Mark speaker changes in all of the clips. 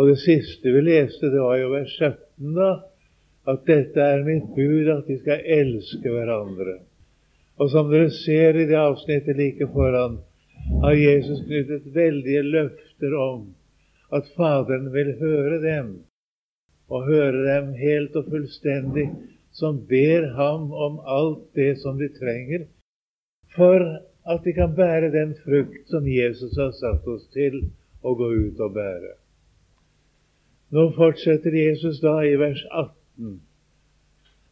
Speaker 1: Og det siste vi leste, det var jo vers 17, da. At dette er mitt bud, at de skal elske hverandre. Og som dere ser i det avsnittet like foran, har Jesus knyttet veldige løfter om at Faderen vil høre dem, og høre dem helt og fullstendig, som ber ham om alt det som de trenger, for at de kan bære den frukt som Jesus har satt oss til å gå ut og bære. Nå fortsetter Jesus da i vers 18.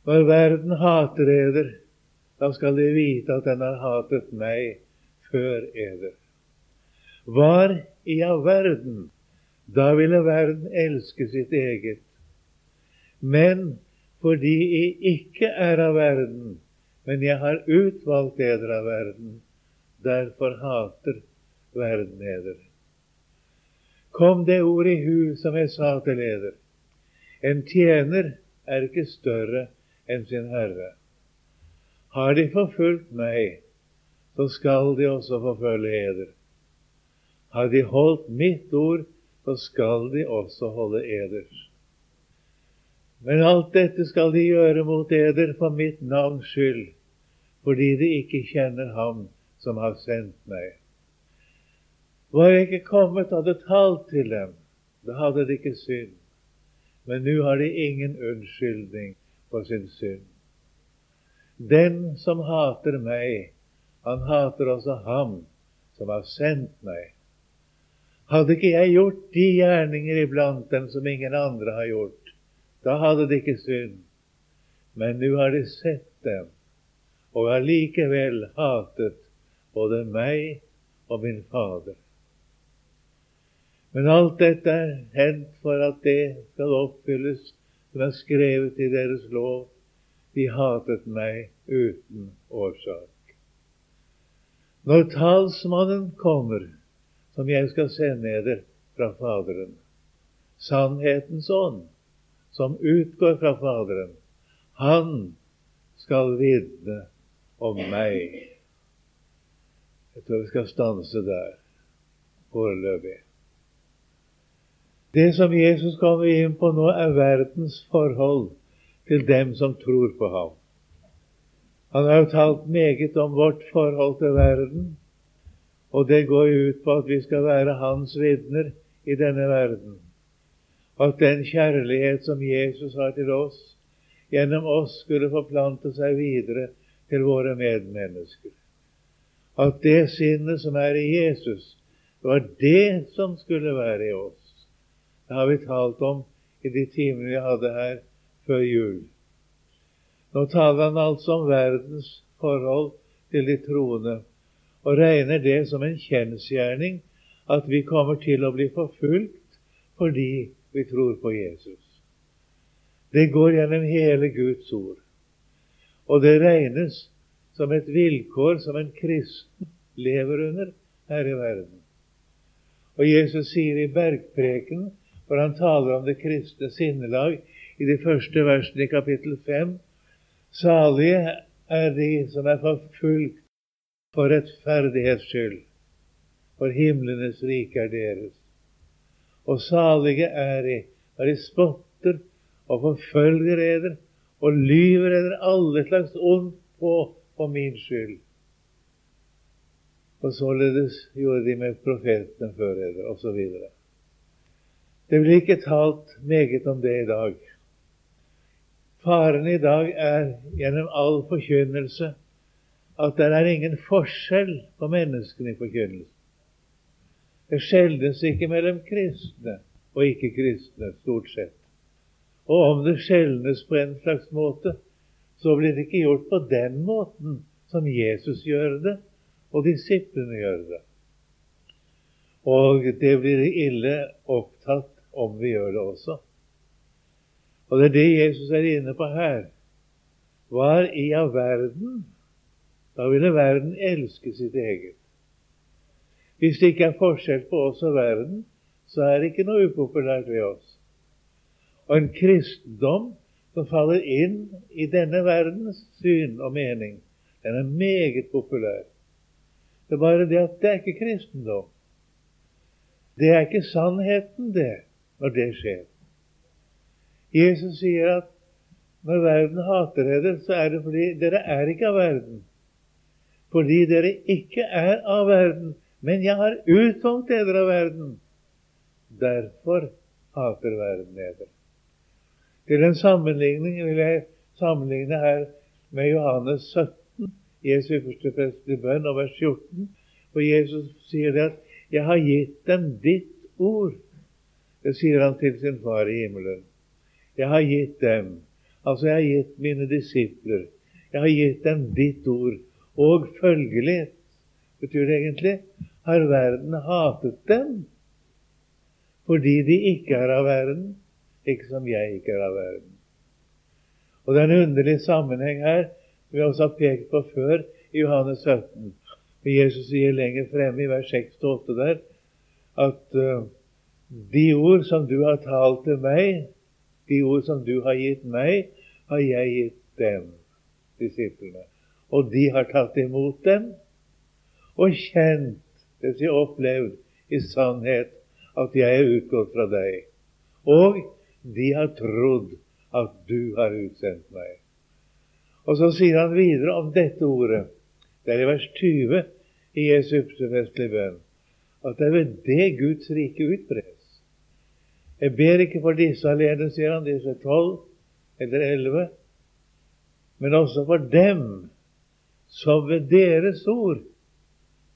Speaker 1: Når verden hater eder, da skal de vite at den har hatet meg før eder. Var i av verden, da ville verden elske sitt eget. Men fordi jeg ikke er av verden, men jeg har utvalgt eder av verden, derfor hater verden eder kom det ordet i hu som jeg sa til eder. En tjener er ikke større enn sin herre. Har de forfulgt meg, så skal de også forfølge eder. Har de holdt mitt ord, så skal de også holde eders. Men alt dette skal de gjøre mot eder for mitt navns skyld, fordi de ikke kjenner Ham som har sendt meg. Var jeg ikke kommet hadde talt til dem, da hadde de ikke synd. Men nå har de ingen unnskyldning for sin synd. Den som hater meg, han hater også ham som har sendt meg. Hadde ikke jeg gjort de gjerninger iblant dem som ingen andre har gjort, da hadde de ikke synd. Men nå har de sett dem, og allikevel hatet både meg og min Fader. Men alt dette er hendt for at det skal oppfylles som er skrevet i deres lov. De hatet meg uten årsak. Når talsmannen kommer, som jeg skal sende eder fra Faderen, sannhetens ånd, som utgår fra Faderen, han skal vitne om meg. Jeg tror vi skal stanse der foreløpig. Det som Jesus kommer inn på nå, er verdens forhold til dem som tror på ham. Han har jo talt meget om vårt forhold til verden, og det går jo ut på at vi skal være hans vitner i denne verden. Og at den kjærlighet som Jesus har til oss, gjennom oss skulle forplante seg videre til våre medmennesker. At det sinnet som er i Jesus, var det som skulle være i oss. Det har vi talt om i de timene vi hadde her før jul. Nå taler han altså om verdens forhold til de troende, og regner det som en kjensgjerning at vi kommer til å bli forfulgt fordi vi tror på Jesus. Det går gjennom hele Guds ord. Og det regnes som et vilkår som en kristen lever under her i verden. Og Jesus sier i bergpreken for han taler om det kristne sinnelag i de første versene i kapittel 5. Salige er de som er forfulgt for rettferdighets skyld, for himlenes rike er deres. Og salige er de når de spotter og forfølger eder og lyver eder alle slags ondt på for min skyld. Og således gjorde de med profetene før eder, osv. Det blir ikke talt meget om det i dag. Faren i dag er gjennom all forkynnelse at det er ingen forskjell på menneskene i forkynnelsen. Det skjelnes ikke mellom kristne og ikke-kristne, stort sett. Og om det skjelnes på en slags måte, så blir det ikke gjort på den måten som Jesus gjør det, og disiplene gjør det. Og det blir ille opptatt om vi gjør det også. Og det er det Jesus er inne på her. Var i av verden? Da ville verden elske sitt eget. Hvis det ikke er forskjell på oss og verden, så er det ikke noe upopulært ved oss. Og en kristendom som faller inn i denne verdens syn og mening, den er meget populær. Det er bare det at det er ikke kristendom. Det er ikke sannheten, det. Når det skjer. Jesus sier at når verden hater dere, så er det fordi dere er ikke av verden. Fordi dere ikke er av verden, men jeg har utvalgt dere av verden. Derfor hater verden dere. Til en sammenligning vil jeg sammenligne her med Johannes 17, Jesu første prest i bønn, og vers 14, For Jesus sier det at 'Jeg har gitt dem ditt ord'. Det sier han til sin far i himmelen. Jeg har gitt dem, altså jeg har gitt mine disipler, jeg har gitt dem ditt ord. Og følgelig, betyr det egentlig, har verden hatet dem fordi de ikke er av verden, ikke som jeg ikke er av verden. Og det er en underlig sammenheng her, som vi også har pekt på før i Johannes 17. For Jesus sier lenger fremme i vers 6-8 der at uh, de ord som du har talt til meg, de ord som du har gitt meg, har jeg gitt dem, disiplene. Og de har tatt imot dem og kjent, det vil si opplevd, i sannhet at jeg er utgått fra deg. Og de har trodd at du har utsendt meg. Og så sier han videre om dette ordet, det er i vers 20 i Jesu ypperste bønn, at det er ved det Guds rike utbres. Jeg ber ikke for disse alene, sier han, disse tolv eller elleve, men også for dem som ved deres ord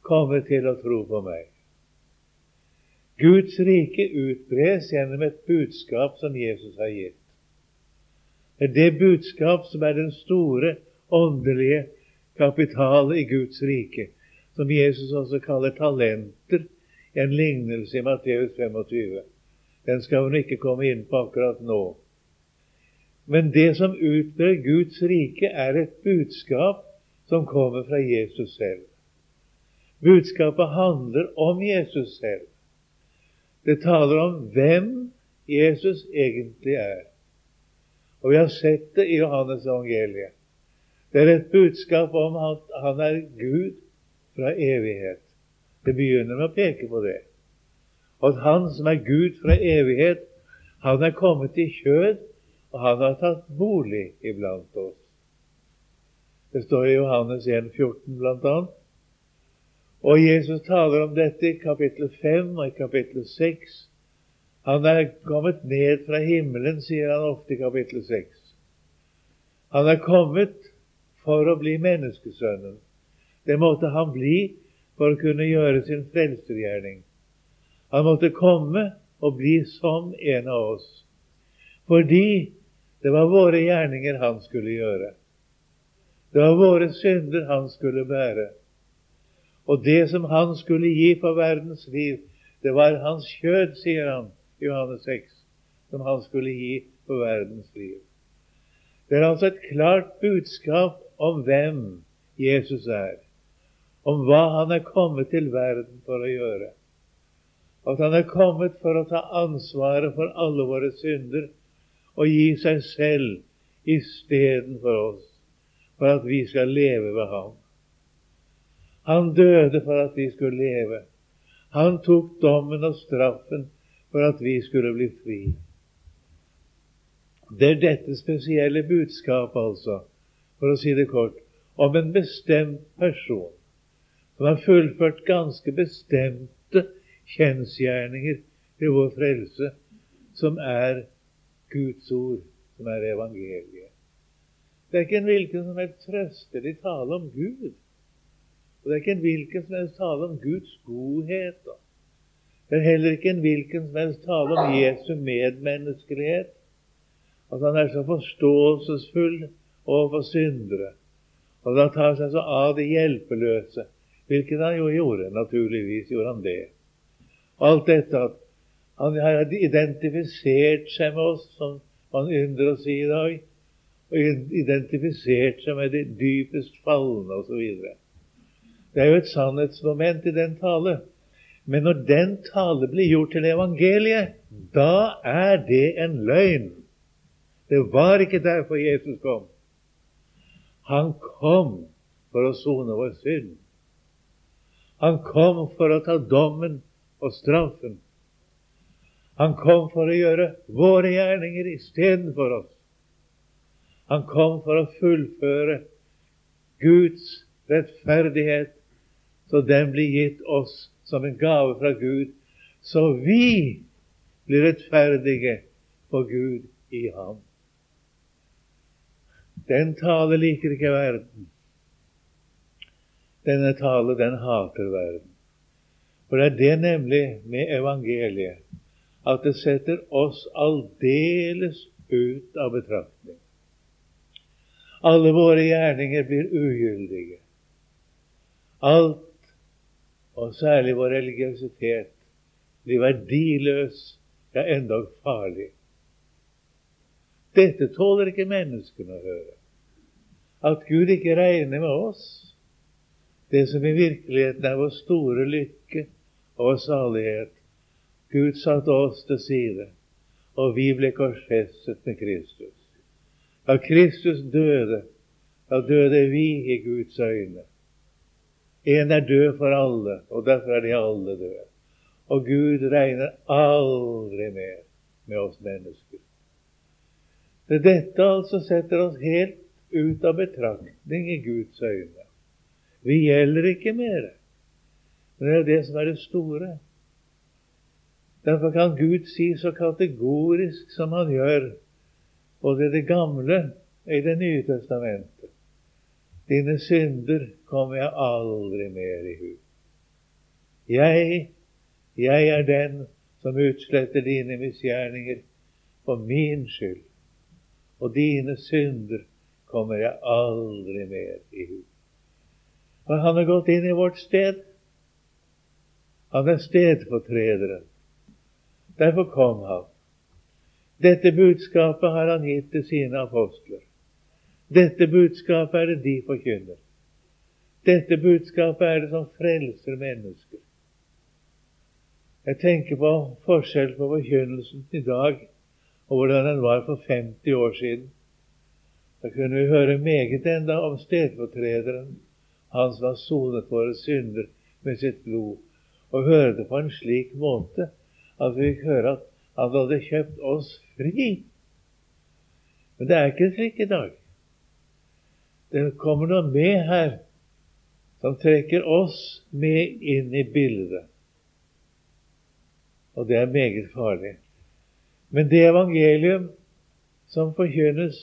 Speaker 1: kommer til å tro på meg. Guds rike utbres gjennom et budskap som Jesus har gitt. Det er det budskap som er den store åndelige kapitalen i Guds rike, som Jesus også kaller talenter, i en lignelse i Matteus 25. Den skal hun ikke komme inn på akkurat nå. Men det som utbrer Guds rike, er et budskap som kommer fra Jesus selv. Budskapet handler om Jesus selv. Det taler om hvem Jesus egentlig er. Og vi har sett det i Johannes evangeliet. Det er et budskap om at han er Gud fra evighet. Det begynner med å peke på det og Han som er Gud fra evighet, han er kommet i kjød, og han har tatt bolig iblant oss. Det står i Johannes 1, 14 blant annet. Og Jesus taler om dette i kapittel 5 og i kapittel 6. Han er kommet ned fra himmelen, sier han ofte i kapittel 6. Han er kommet for å bli menneskesønnen. Det måtte han bli for å kunne gjøre sin frelsergjerning. Han måtte komme og bli som en av oss. Fordi det var våre gjerninger han skulle gjøre. Det var våre synder han skulle bære. Og det som han skulle gi for verdens liv, det var hans kjød, sier han i Johannes 6, som han skulle gi for verdens liv. Det er altså et klart budskap om hvem Jesus er, om hva han er kommet til verden for å gjøre at han er kommet for å ta ansvaret for alle våre synder og gi seg selv istedenfor oss, for at vi skal leve ved ham. Han døde for at vi skulle leve. Han tok dommen og straffen for at vi skulle bli fri. Det er dette spesielle budskapet, altså, for å si det kort, om en bestemt person som har fullført ganske bestemte kjensgjerninger til vår frelse, som er Guds ord, som er evangeliet. Det er ikke en hvilken som helst trøstelig tale om Gud. Og det er ikke en hvilken som helst tale om Guds godhet. Det er heller ikke en hvilken som helst tale om Jesu medmenneskelighet. At han er så forståelsesfull overfor syndere. Og at han tar seg så av de hjelpeløse. Hvilket han jo gjorde. Naturligvis gjorde han det. Alt dette at han har identifisert seg med oss, som man ynder å si i dag. Og identifisert seg med de dypest falne osv. Det er jo et sannhetsmoment i den tale. Men når den tale blir gjort til evangeliet, da er det en løgn. Det var ikke derfor Jesus kom. Han kom for å sone vår synd. Han kom for å ta dommen og straffen. Han kom for å gjøre våre gjerninger istedenfor oss. Han kom for å fullføre Guds rettferdighet, så den blir gitt oss som en gave fra Gud, så vi blir rettferdige for Gud i ham. Den tale liker ikke verden. Denne tale, den hater verden. For det er det nemlig med evangeliet, at det setter oss aldeles ut av betraktning. Alle våre gjerninger blir ugyldige. Alt, og særlig vår religiøsitet, blir verdiløs, ja, endog farlig. Dette tåler ikke menneskene å høre. At Gud ikke regner med oss, det som i virkeligheten er vår store lykke og salighet. Gud satte oss til side, og vi ble korsfestet med Kristus. Da Kristus døde, da døde vi i Guds øyne. En er død for alle, og derfor er de alle døde. Og Gud regner aldri mer med oss mennesker. Det dette altså setter oss helt ut av betraktning i Guds øyne. Vi gjelder ikke mer. Men det er det som er det store. Derfor kan Gud si så kategorisk som han gjør, både i det gamle og i Det nye testamentet. Dine synder kommer jeg aldri mer i hu. Jeg, jeg er den som utsletter dine misgjerninger for min skyld og dine synder kommer jeg aldri mer i hu. For han har gått inn i vårt sted. Han er stedfortrederen. Derfor kom han. Dette budskapet har han gitt til sine apostler. Dette budskapet er det de forkynner. Dette budskapet er det som frelser mennesker. Jeg tenker på forskjell på forkynnelsen i dag og hvordan den var for 50 år siden. Da kunne vi høre meget enda om stedfortrederen, han som har sonet våre synder med sitt blod, og høre det på en slik måte at vi fikk høre at han hadde kjøpt oss fri. Men det er ikke slik i dag. Det kommer noe med her som trekker oss med inn i bildet. Og det er meget farlig. Men det evangelium som forkynnes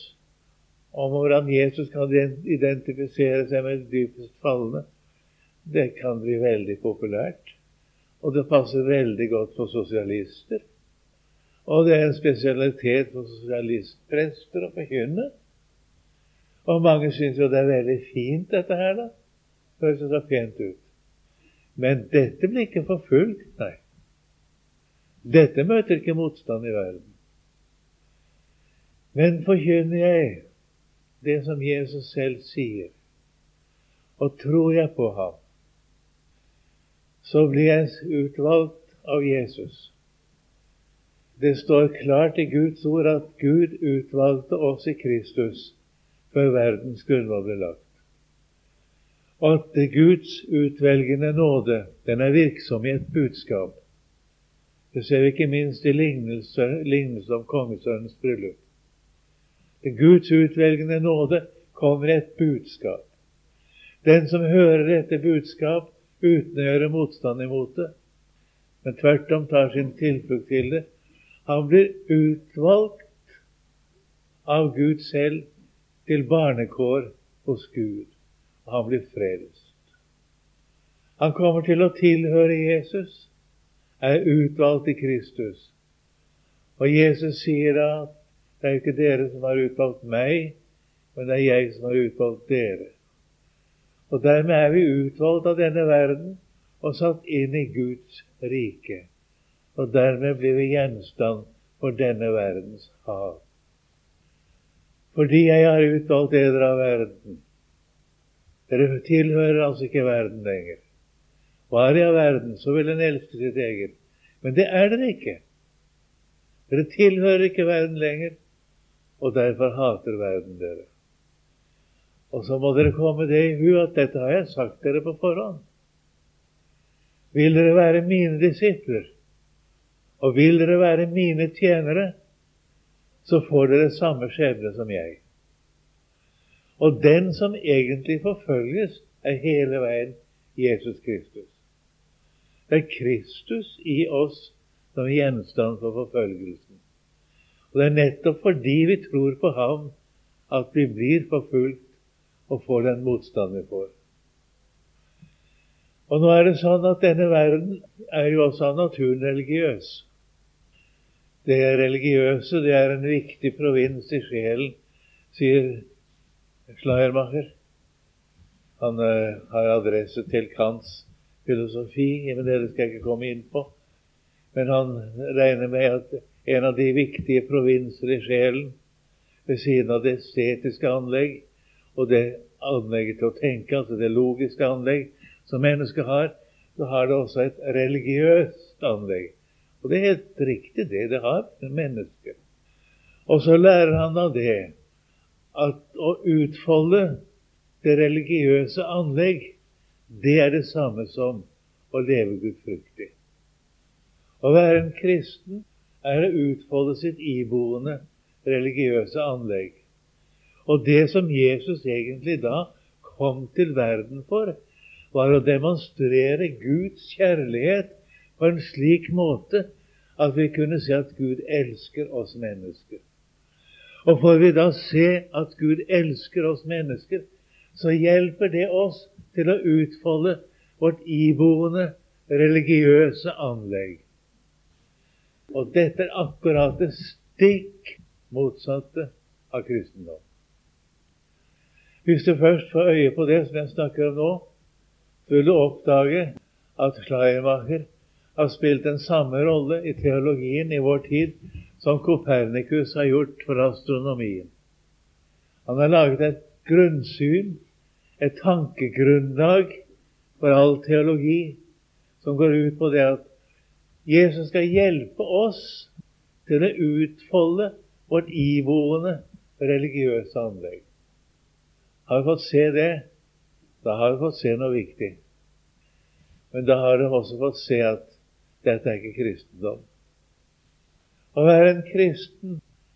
Speaker 1: om hvordan Jesus kan identifisere seg med de dypest fallende, det kan bli veldig populært. Og det passer veldig godt for sosialister. Og det er en spesialitet for sosialistprester å forkynne. Og mange syns jo det er veldig fint, dette her, da. Høres så pent ut. Men dette blir ikke forfulgt, nei. Dette møter ikke motstand i verden. Men forkynner jeg det som Jesus selv sier, og tror jeg på ham, så blir jeg utvalgt av Jesus. Det står klart i Guds ord at Gud utvalgte oss i Kristus før verdens grunnlov ble lagt. Og at Guds utvelgende nåde, den er virksom i et budskap. Det ser vi ikke minst i lignelsen om kongesønnens bryllup. Det Guds utvelgende nåde kommer et budskap. Den som hører dette budskap uten å gjøre motstand imot det, men tvert om tar sin tilflukt til det, han blir utvalgt av Gud selv til barnekår hos Gud. Og han blir frelst. Han kommer til å tilhøre Jesus er utvalgt i Kristus. Og Jesus sier da at det er ikke dere som har utvalgt meg, men det er jeg som har utvalgt dere. Og dermed er vi utvalgt av denne verden og satt inn i Guds rike. Og dermed blir vi gjenstand for denne verdens hav. Fordi jeg har utvalgt dere av verden. Dere tilhører altså ikke verden lenger. Var jeg av verden, så vil en elske sitt eget. Men det er dere ikke. Dere tilhører ikke verden lenger, og derfor hater verden dere. Og så må dere komme det i hu at dette har jeg sagt dere på forhånd. Vil dere være mine disipler, Og vil dere være mine tjenere, så får dere samme skjebne som jeg. Og den som egentlig forfølges, er hele veien Jesus Kristus. Det er Kristus i oss som er gjenstand for forfølgelsen. Og det er nettopp fordi vi tror på ham, at vi blir forfulgt og får den motstand vi får. Og nå er det sånn at denne verden er jo også av naturen religiøs. Det er religiøse, det er en viktig provins i sjelen, sier Schleiermacher. Han uh, har adresse til Kants filosofi, men det skal jeg ikke komme inn på. Men han regner med at en av de viktige provinser i sjelen, ved siden av det estetiske anlegg og det anlegget til å tenke, altså det logiske anlegg som mennesket har, så har det også et religiøst anlegg. Og det er helt riktig, det det har mennesket. Og så lærer han av det at å utfolde det religiøse anlegg, det er det samme som å leve gudfryktig. Å være en kristen er å utfolde sitt iboende religiøse anlegg. Og det som Jesus egentlig da kom til verden for, var å demonstrere Guds kjærlighet på en slik måte at vi kunne se at Gud elsker oss mennesker. Og får vi da se at Gud elsker oss mennesker, så hjelper det oss til å utfolde vårt iboende religiøse anlegg. Og dette er akkurat det stikk motsatte av kristendom. Hvis du først får øye på det som jeg snakker om nå, så vil du oppdage at Schleiermacher har spilt den samme rolle i teologien i vår tid som Kopernikus har gjort for astronomien. Han har laget et grunnsyn, et tankegrunnlag for all teologi, som går ut på det at Jesus skal hjelpe oss til å utfolde vårt iboende religiøse anlegg. Har vi fått se det, da har vi fått se noe viktig. Men da har de også fått se at dette er ikke kristendom. Å være en kristen,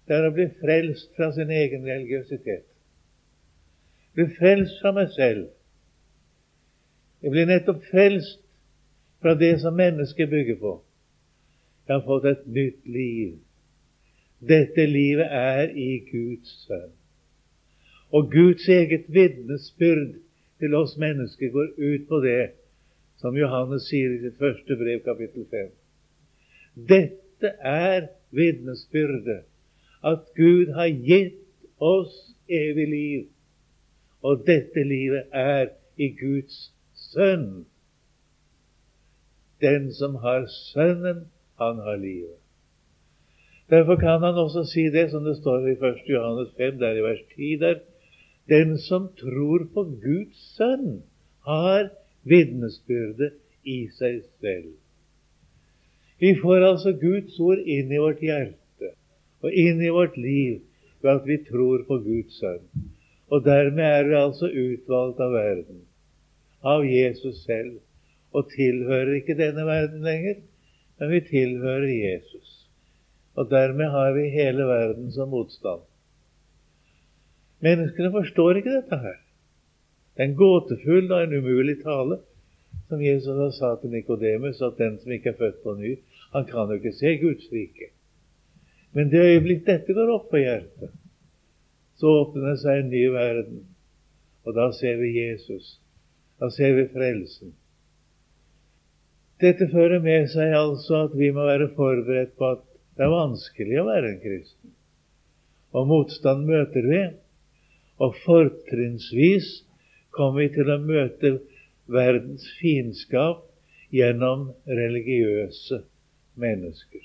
Speaker 1: det er å bli frelst fra sin egen religiøsitet. Bli frelst fra meg selv. Jeg blir nettopp frelst fra det som mennesket bygger på. Jeg har fått et nytt liv. Dette livet er i Guds sønn. Og Guds eget vitnesbyrd til oss mennesker går ut på det som Johannes sier i sitt første brev, kapittel 5. Dette er vitnesbyrdet, at Gud har gitt oss evig liv. Og dette livet er i Guds sønn. Den som har Sønnen, han har livet. Derfor kan han også si det som det står i 1. Johannes 5, der i vers 10 der. Den som tror på Guds sønn, har vitnesbyrdet i seg selv. Vi får altså Guds ord inn i vårt hjerte og inn i vårt liv ved at vi tror på Guds sønn. Og dermed er vi altså utvalgt av verden, av Jesus selv, og tilhører ikke denne verden lenger, men vi tilhører Jesus. Og dermed har vi hele verden som motstand. Menneskene forstår ikke dette her. Det er en gåtefull og en umulig tale, som Jesus da sa til Nikodemus, at den som ikke er født på ny, han kan jo ikke se Guds rike. Men det øyeblikk dette går opp på hjertet, så åpner det seg en ny verden. Og da ser vi Jesus. Da ser vi frelsen. Dette fører med seg altså at vi må være forberedt på at det er vanskelig å være en kristen. Og motstand møter vi. Og fortrinnsvis kommer vi til å møte verdens fiendskap gjennom religiøse mennesker.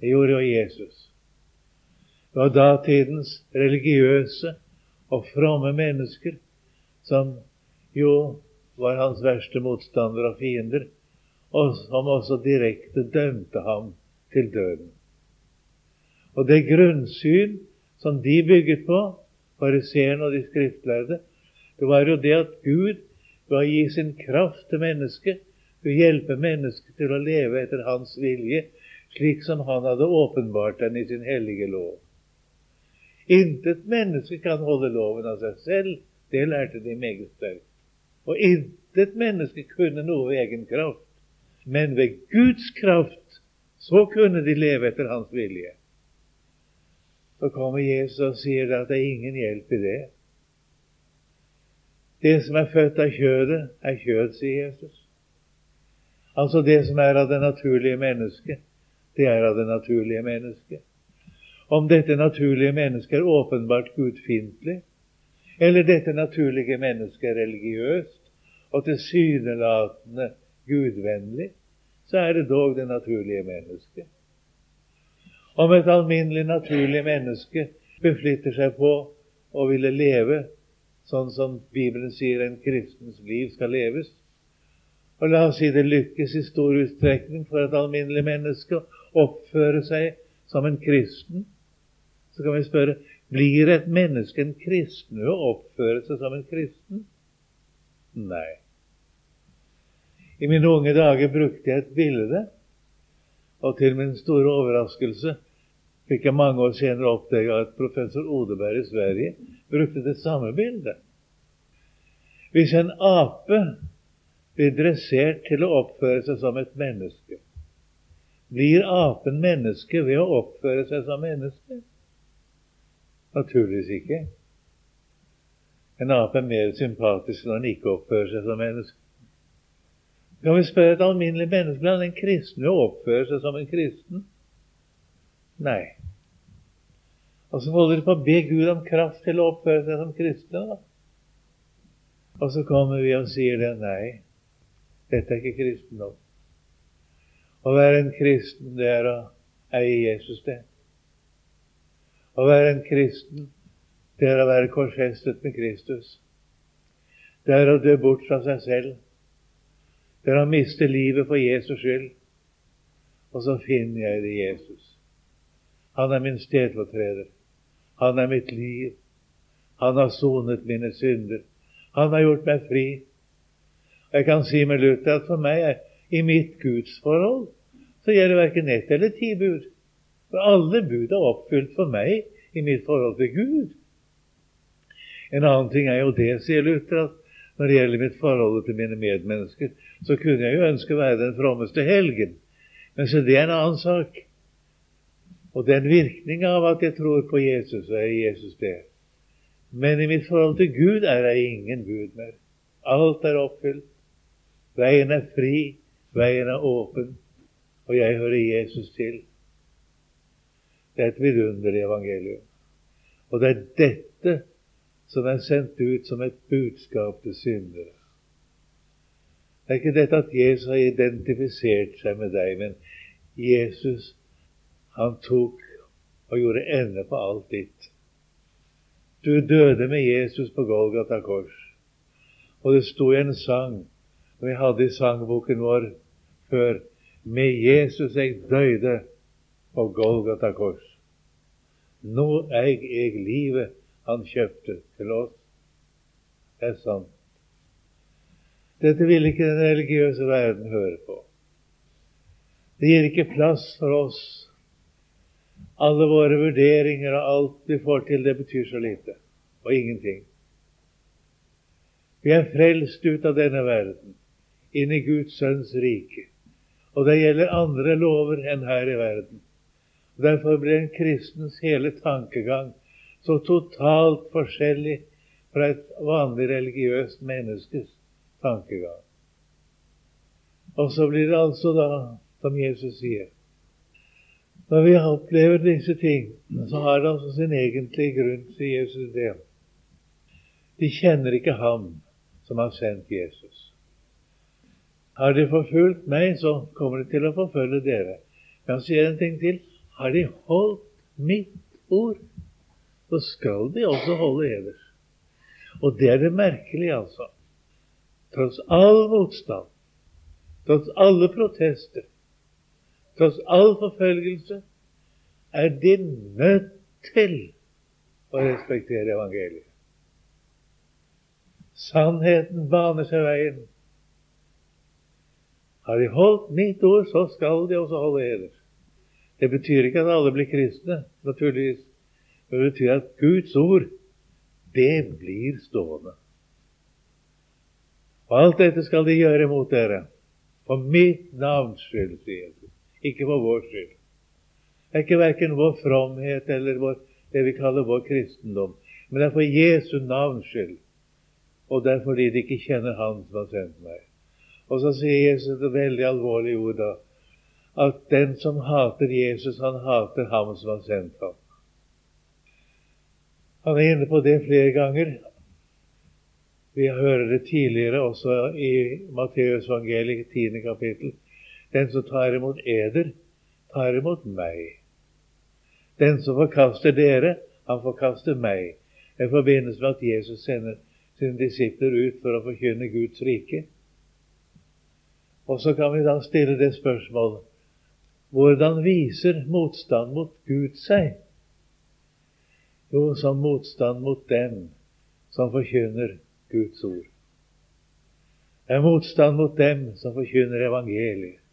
Speaker 1: Det gjorde jo Jesus. Det var datidens religiøse og fromme mennesker som jo var hans verste motstandere og fiender og som også direkte dømte ham til døden. Og det grunnsyn som de bygget på, fariseerne og de skriftlærde, det var jo det at Gud ved å gi sin kraft til mennesket, skulle hjelpe mennesket til å leve etter hans vilje, slik som han hadde åpenbart den i sin hellige lov. Intet menneske kan holde loven av seg selv, det lærte de meget sterkt. Og intet menneske kunne noe ved egen kraft. Men ved Guds kraft så kunne de leve etter hans vilje. Så kommer Jesus og sier at det er ingen hjelp i det. Det som er født av kjødet, er kjød, sier Jesus. Altså det som er av det naturlige mennesket, det er av det naturlige mennesket. Om dette naturlige mennesket er åpenbart gudfiendtlig, eller dette naturlige mennesket er religiøst og tilsynelatende gudvennlig, så er det dog det naturlige mennesket. Om et alminnelig, naturlig menneske beflitter seg på å ville leve sånn som Bibelen sier en kristens liv skal leves, og la oss si det lykkes i stor utstrekning for et alminnelig menneske å oppføre seg som en kristen, så kan vi spørre blir et menneske en kristen ved å oppføre seg som en kristen? Nei. I mine unge dager brukte jeg et bilde, og til min store overraskelse fikk jeg mange år senere oppdage at professor Odeberg i Sverige brukte det samme bildet. Hvis en ape blir dressert til å oppføre seg som et menneske, blir apen menneske ved å oppføre seg som menneske? Naturligvis ikke. En ape er mer sympatisk når han ikke oppfører seg som menneske. Kan vi spørre et alminnelig menneske blant en kristen og å oppføre seg som en kristen? Nei. Og så holder de på å be Gud om kraft til å oppføre seg som kristne. da. Og så kommer vi og sier det. Nei, dette er ikke kristendom. Å være en kristen, det er å eie Jesus, det. Å være en kristen, det er å være korsfestet med Kristus. Det er å dø bort fra seg selv Det er å miste livet for Jesus skyld. Og så finner jeg det i Jesus. Han er min stedfortreder. Han er mitt liv. Han har sonet mine synder. Han har gjort meg fri. Jeg kan si med Luther at for meg, i mitt gudsforhold, så gjelder verken ett eller ti bud. For alle bud er oppfylt for meg i mitt forhold til Gud. En annen ting er jo det, sier Luther, at når det gjelder mitt forhold til mine medmennesker, så kunne jeg jo ønske å være den frommeste helgen. Men så det er en annen sak. Og den virkning av at jeg tror på Jesus, og er Jesus det. Men i mitt forhold til Gud er det ingen bud mer. Alt er oppfylt. Veien er fri, veien er åpen, og jeg hører Jesus til. Det er et vidunderlig evangelium. Og det er dette som er sendt ut som et budskap til syndere. Det er ikke dette at Jesus har identifisert seg med deg, men Jesus, han tok og gjorde ende på alt ditt. Du døde med Jesus på Golgata kors. Og det sto i en sang vi hadde i sangboken vår før Med Jesus jeg døde på Golgata kors. Nå eig eg livet han kjøpte til oss. Det er sant. Dette vil ikke den religiøse verden høre på. Det gir ikke plass for oss. Alle våre vurderinger og alt vi får til, det betyr så lite. Og ingenting. Vi er frelst ut av denne verden, inn i Guds sønns rike. Og det gjelder andre lover enn her i verden. Derfor blir en kristens hele tankegang så totalt forskjellig fra et vanlig religiøst menneskes tankegang. Og så blir det altså da, som Jesus sier Når vi opplever disse ting, så har det altså sin egentlige grunn, sier Jesus det. De kjenner ikke ham som har sendt Jesus. Har de forfulgt meg, så kommer de til å forfølge dere. Jeg kan si en ting til. Har de holdt mitt ord, så skal de også holde eder. Og det er det merkelige, altså. Tross all motstand, tross alle protester, tross all forfølgelse, er de nødt til å respektere evangeliet. Sannheten baner seg veien. Har de holdt mitt ord, så skal de også holde eder. Det betyr ikke at alle blir kristne, naturligvis. Det betyr at Guds ord, det blir stående. Og alt dette skal de gjøre mot dere. For mitt navns skyld, sier. Ikke for vår skyld. Det er ikke verken vår fromhet eller vår, det vi kaller vår kristendom. Men det er for Jesu navns skyld. Og det er fordi de ikke kjenner Han som har sendt meg. Og så sier Jesus et veldig alvorlig ord da. At den som hater Jesus, han hater ham som har sendt ham. Han er inne på det flere ganger. Vi hører det tidligere også i Matteusevangeliet, 10. kapittel. Den som tar imot eder, tar imot meg. Den som forkaster dere, han forkaster meg. I forbindelse med at Jesus sender sine disipler ut for å forkynne Guds rike. Og så kan vi da stille det spørsmålet hvordan viser motstand mot Gud seg? Jo, som motstand mot dem som forkynner Guds ord. Det er motstand mot dem som forkynner evangeliet.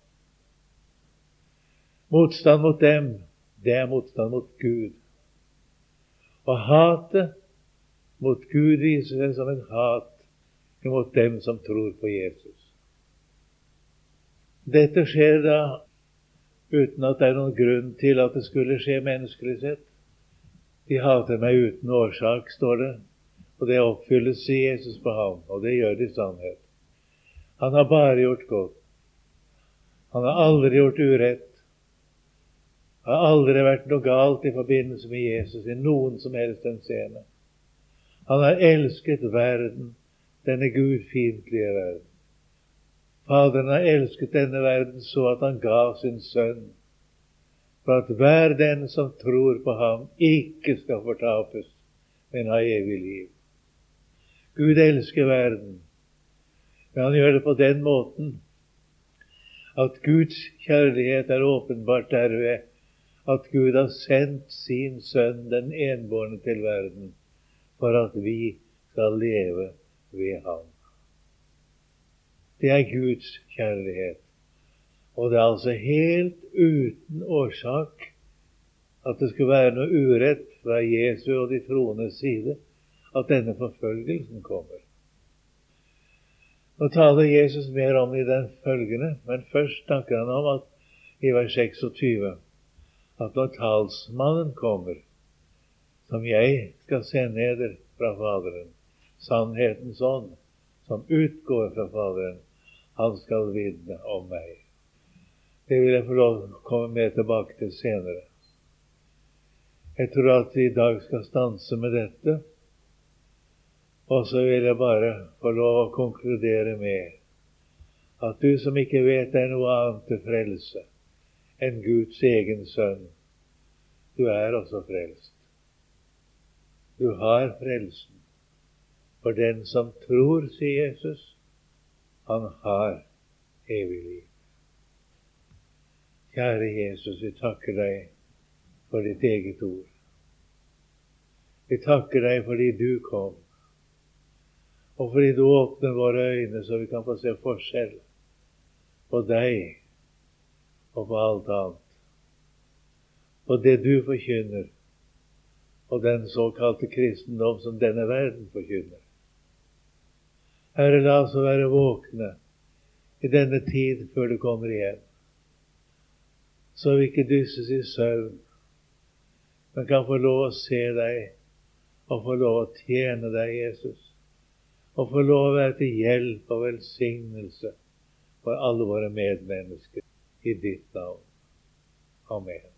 Speaker 1: Motstand mot dem, det er motstand mot Gud. Og hatet mot Gud viser seg som en hat mot dem som tror på Jesus. Dette skjer da uten at det er noen grunn til at det skulle skje menneskelig sett. De hater meg uten årsak, står det. Og det oppfylles i Jesus på ham, og det gjør det i sannhet. Han har bare gjort godt. Han har aldri gjort urett. Det har aldri vært noe galt i forbindelse med Jesus i noen som helst henseende. Han har elsket verden, denne gudfiendtlige verden. Faderen har elsket denne verden så at han ga sin sønn, for at hver den som tror på ham, ikke skal fortapes, men ha evig liv. Gud elsker verden, men han gjør det på den måten at Guds kjærlighet er åpenbart derved at Gud har sendt sin sønn, den enbårne, til verden for at vi skal leve ved ham. Det er Guds kjærlighet. Og det er altså helt uten årsak at det skulle være noe urett fra Jesu og de troendes side at denne forfølgelsen kommer. Nå taler Jesus mer om i den følgende, men først snakker han om at i vers 26 at når talsmannen kommer, som jeg skal sende neder fra Faderen, sannhetens ånd, som utgår fra Faderen, han skal vitne om meg. Det vil jeg få lov til å komme mer tilbake til senere. Jeg tror at vi i dag skal stanse med dette. Og så vil jeg bare få lov å konkludere med at du som ikke vet er noe annet til frelse enn Guds egen sønn, du er også frelst. Du har frelsen. For den som tror, sier Jesus, han har evig liv. Kjære Jesus, vi takker deg for ditt eget ord. Vi takker deg fordi du kom og fordi du åpner våre øyne, så vi kan få se forskjell på deg og på alt annet. På det du forkynner, og den såkalte kristendom som denne verden forkynner. Herre, la oss være våkne i denne tid før du kommer igjen, så vi ikke dysses i søvn, men kan få lov å se deg og få lov å tjene deg, Jesus og få lov å være til hjelp og velsignelse for alle våre medmennesker i ditt navn. Amen.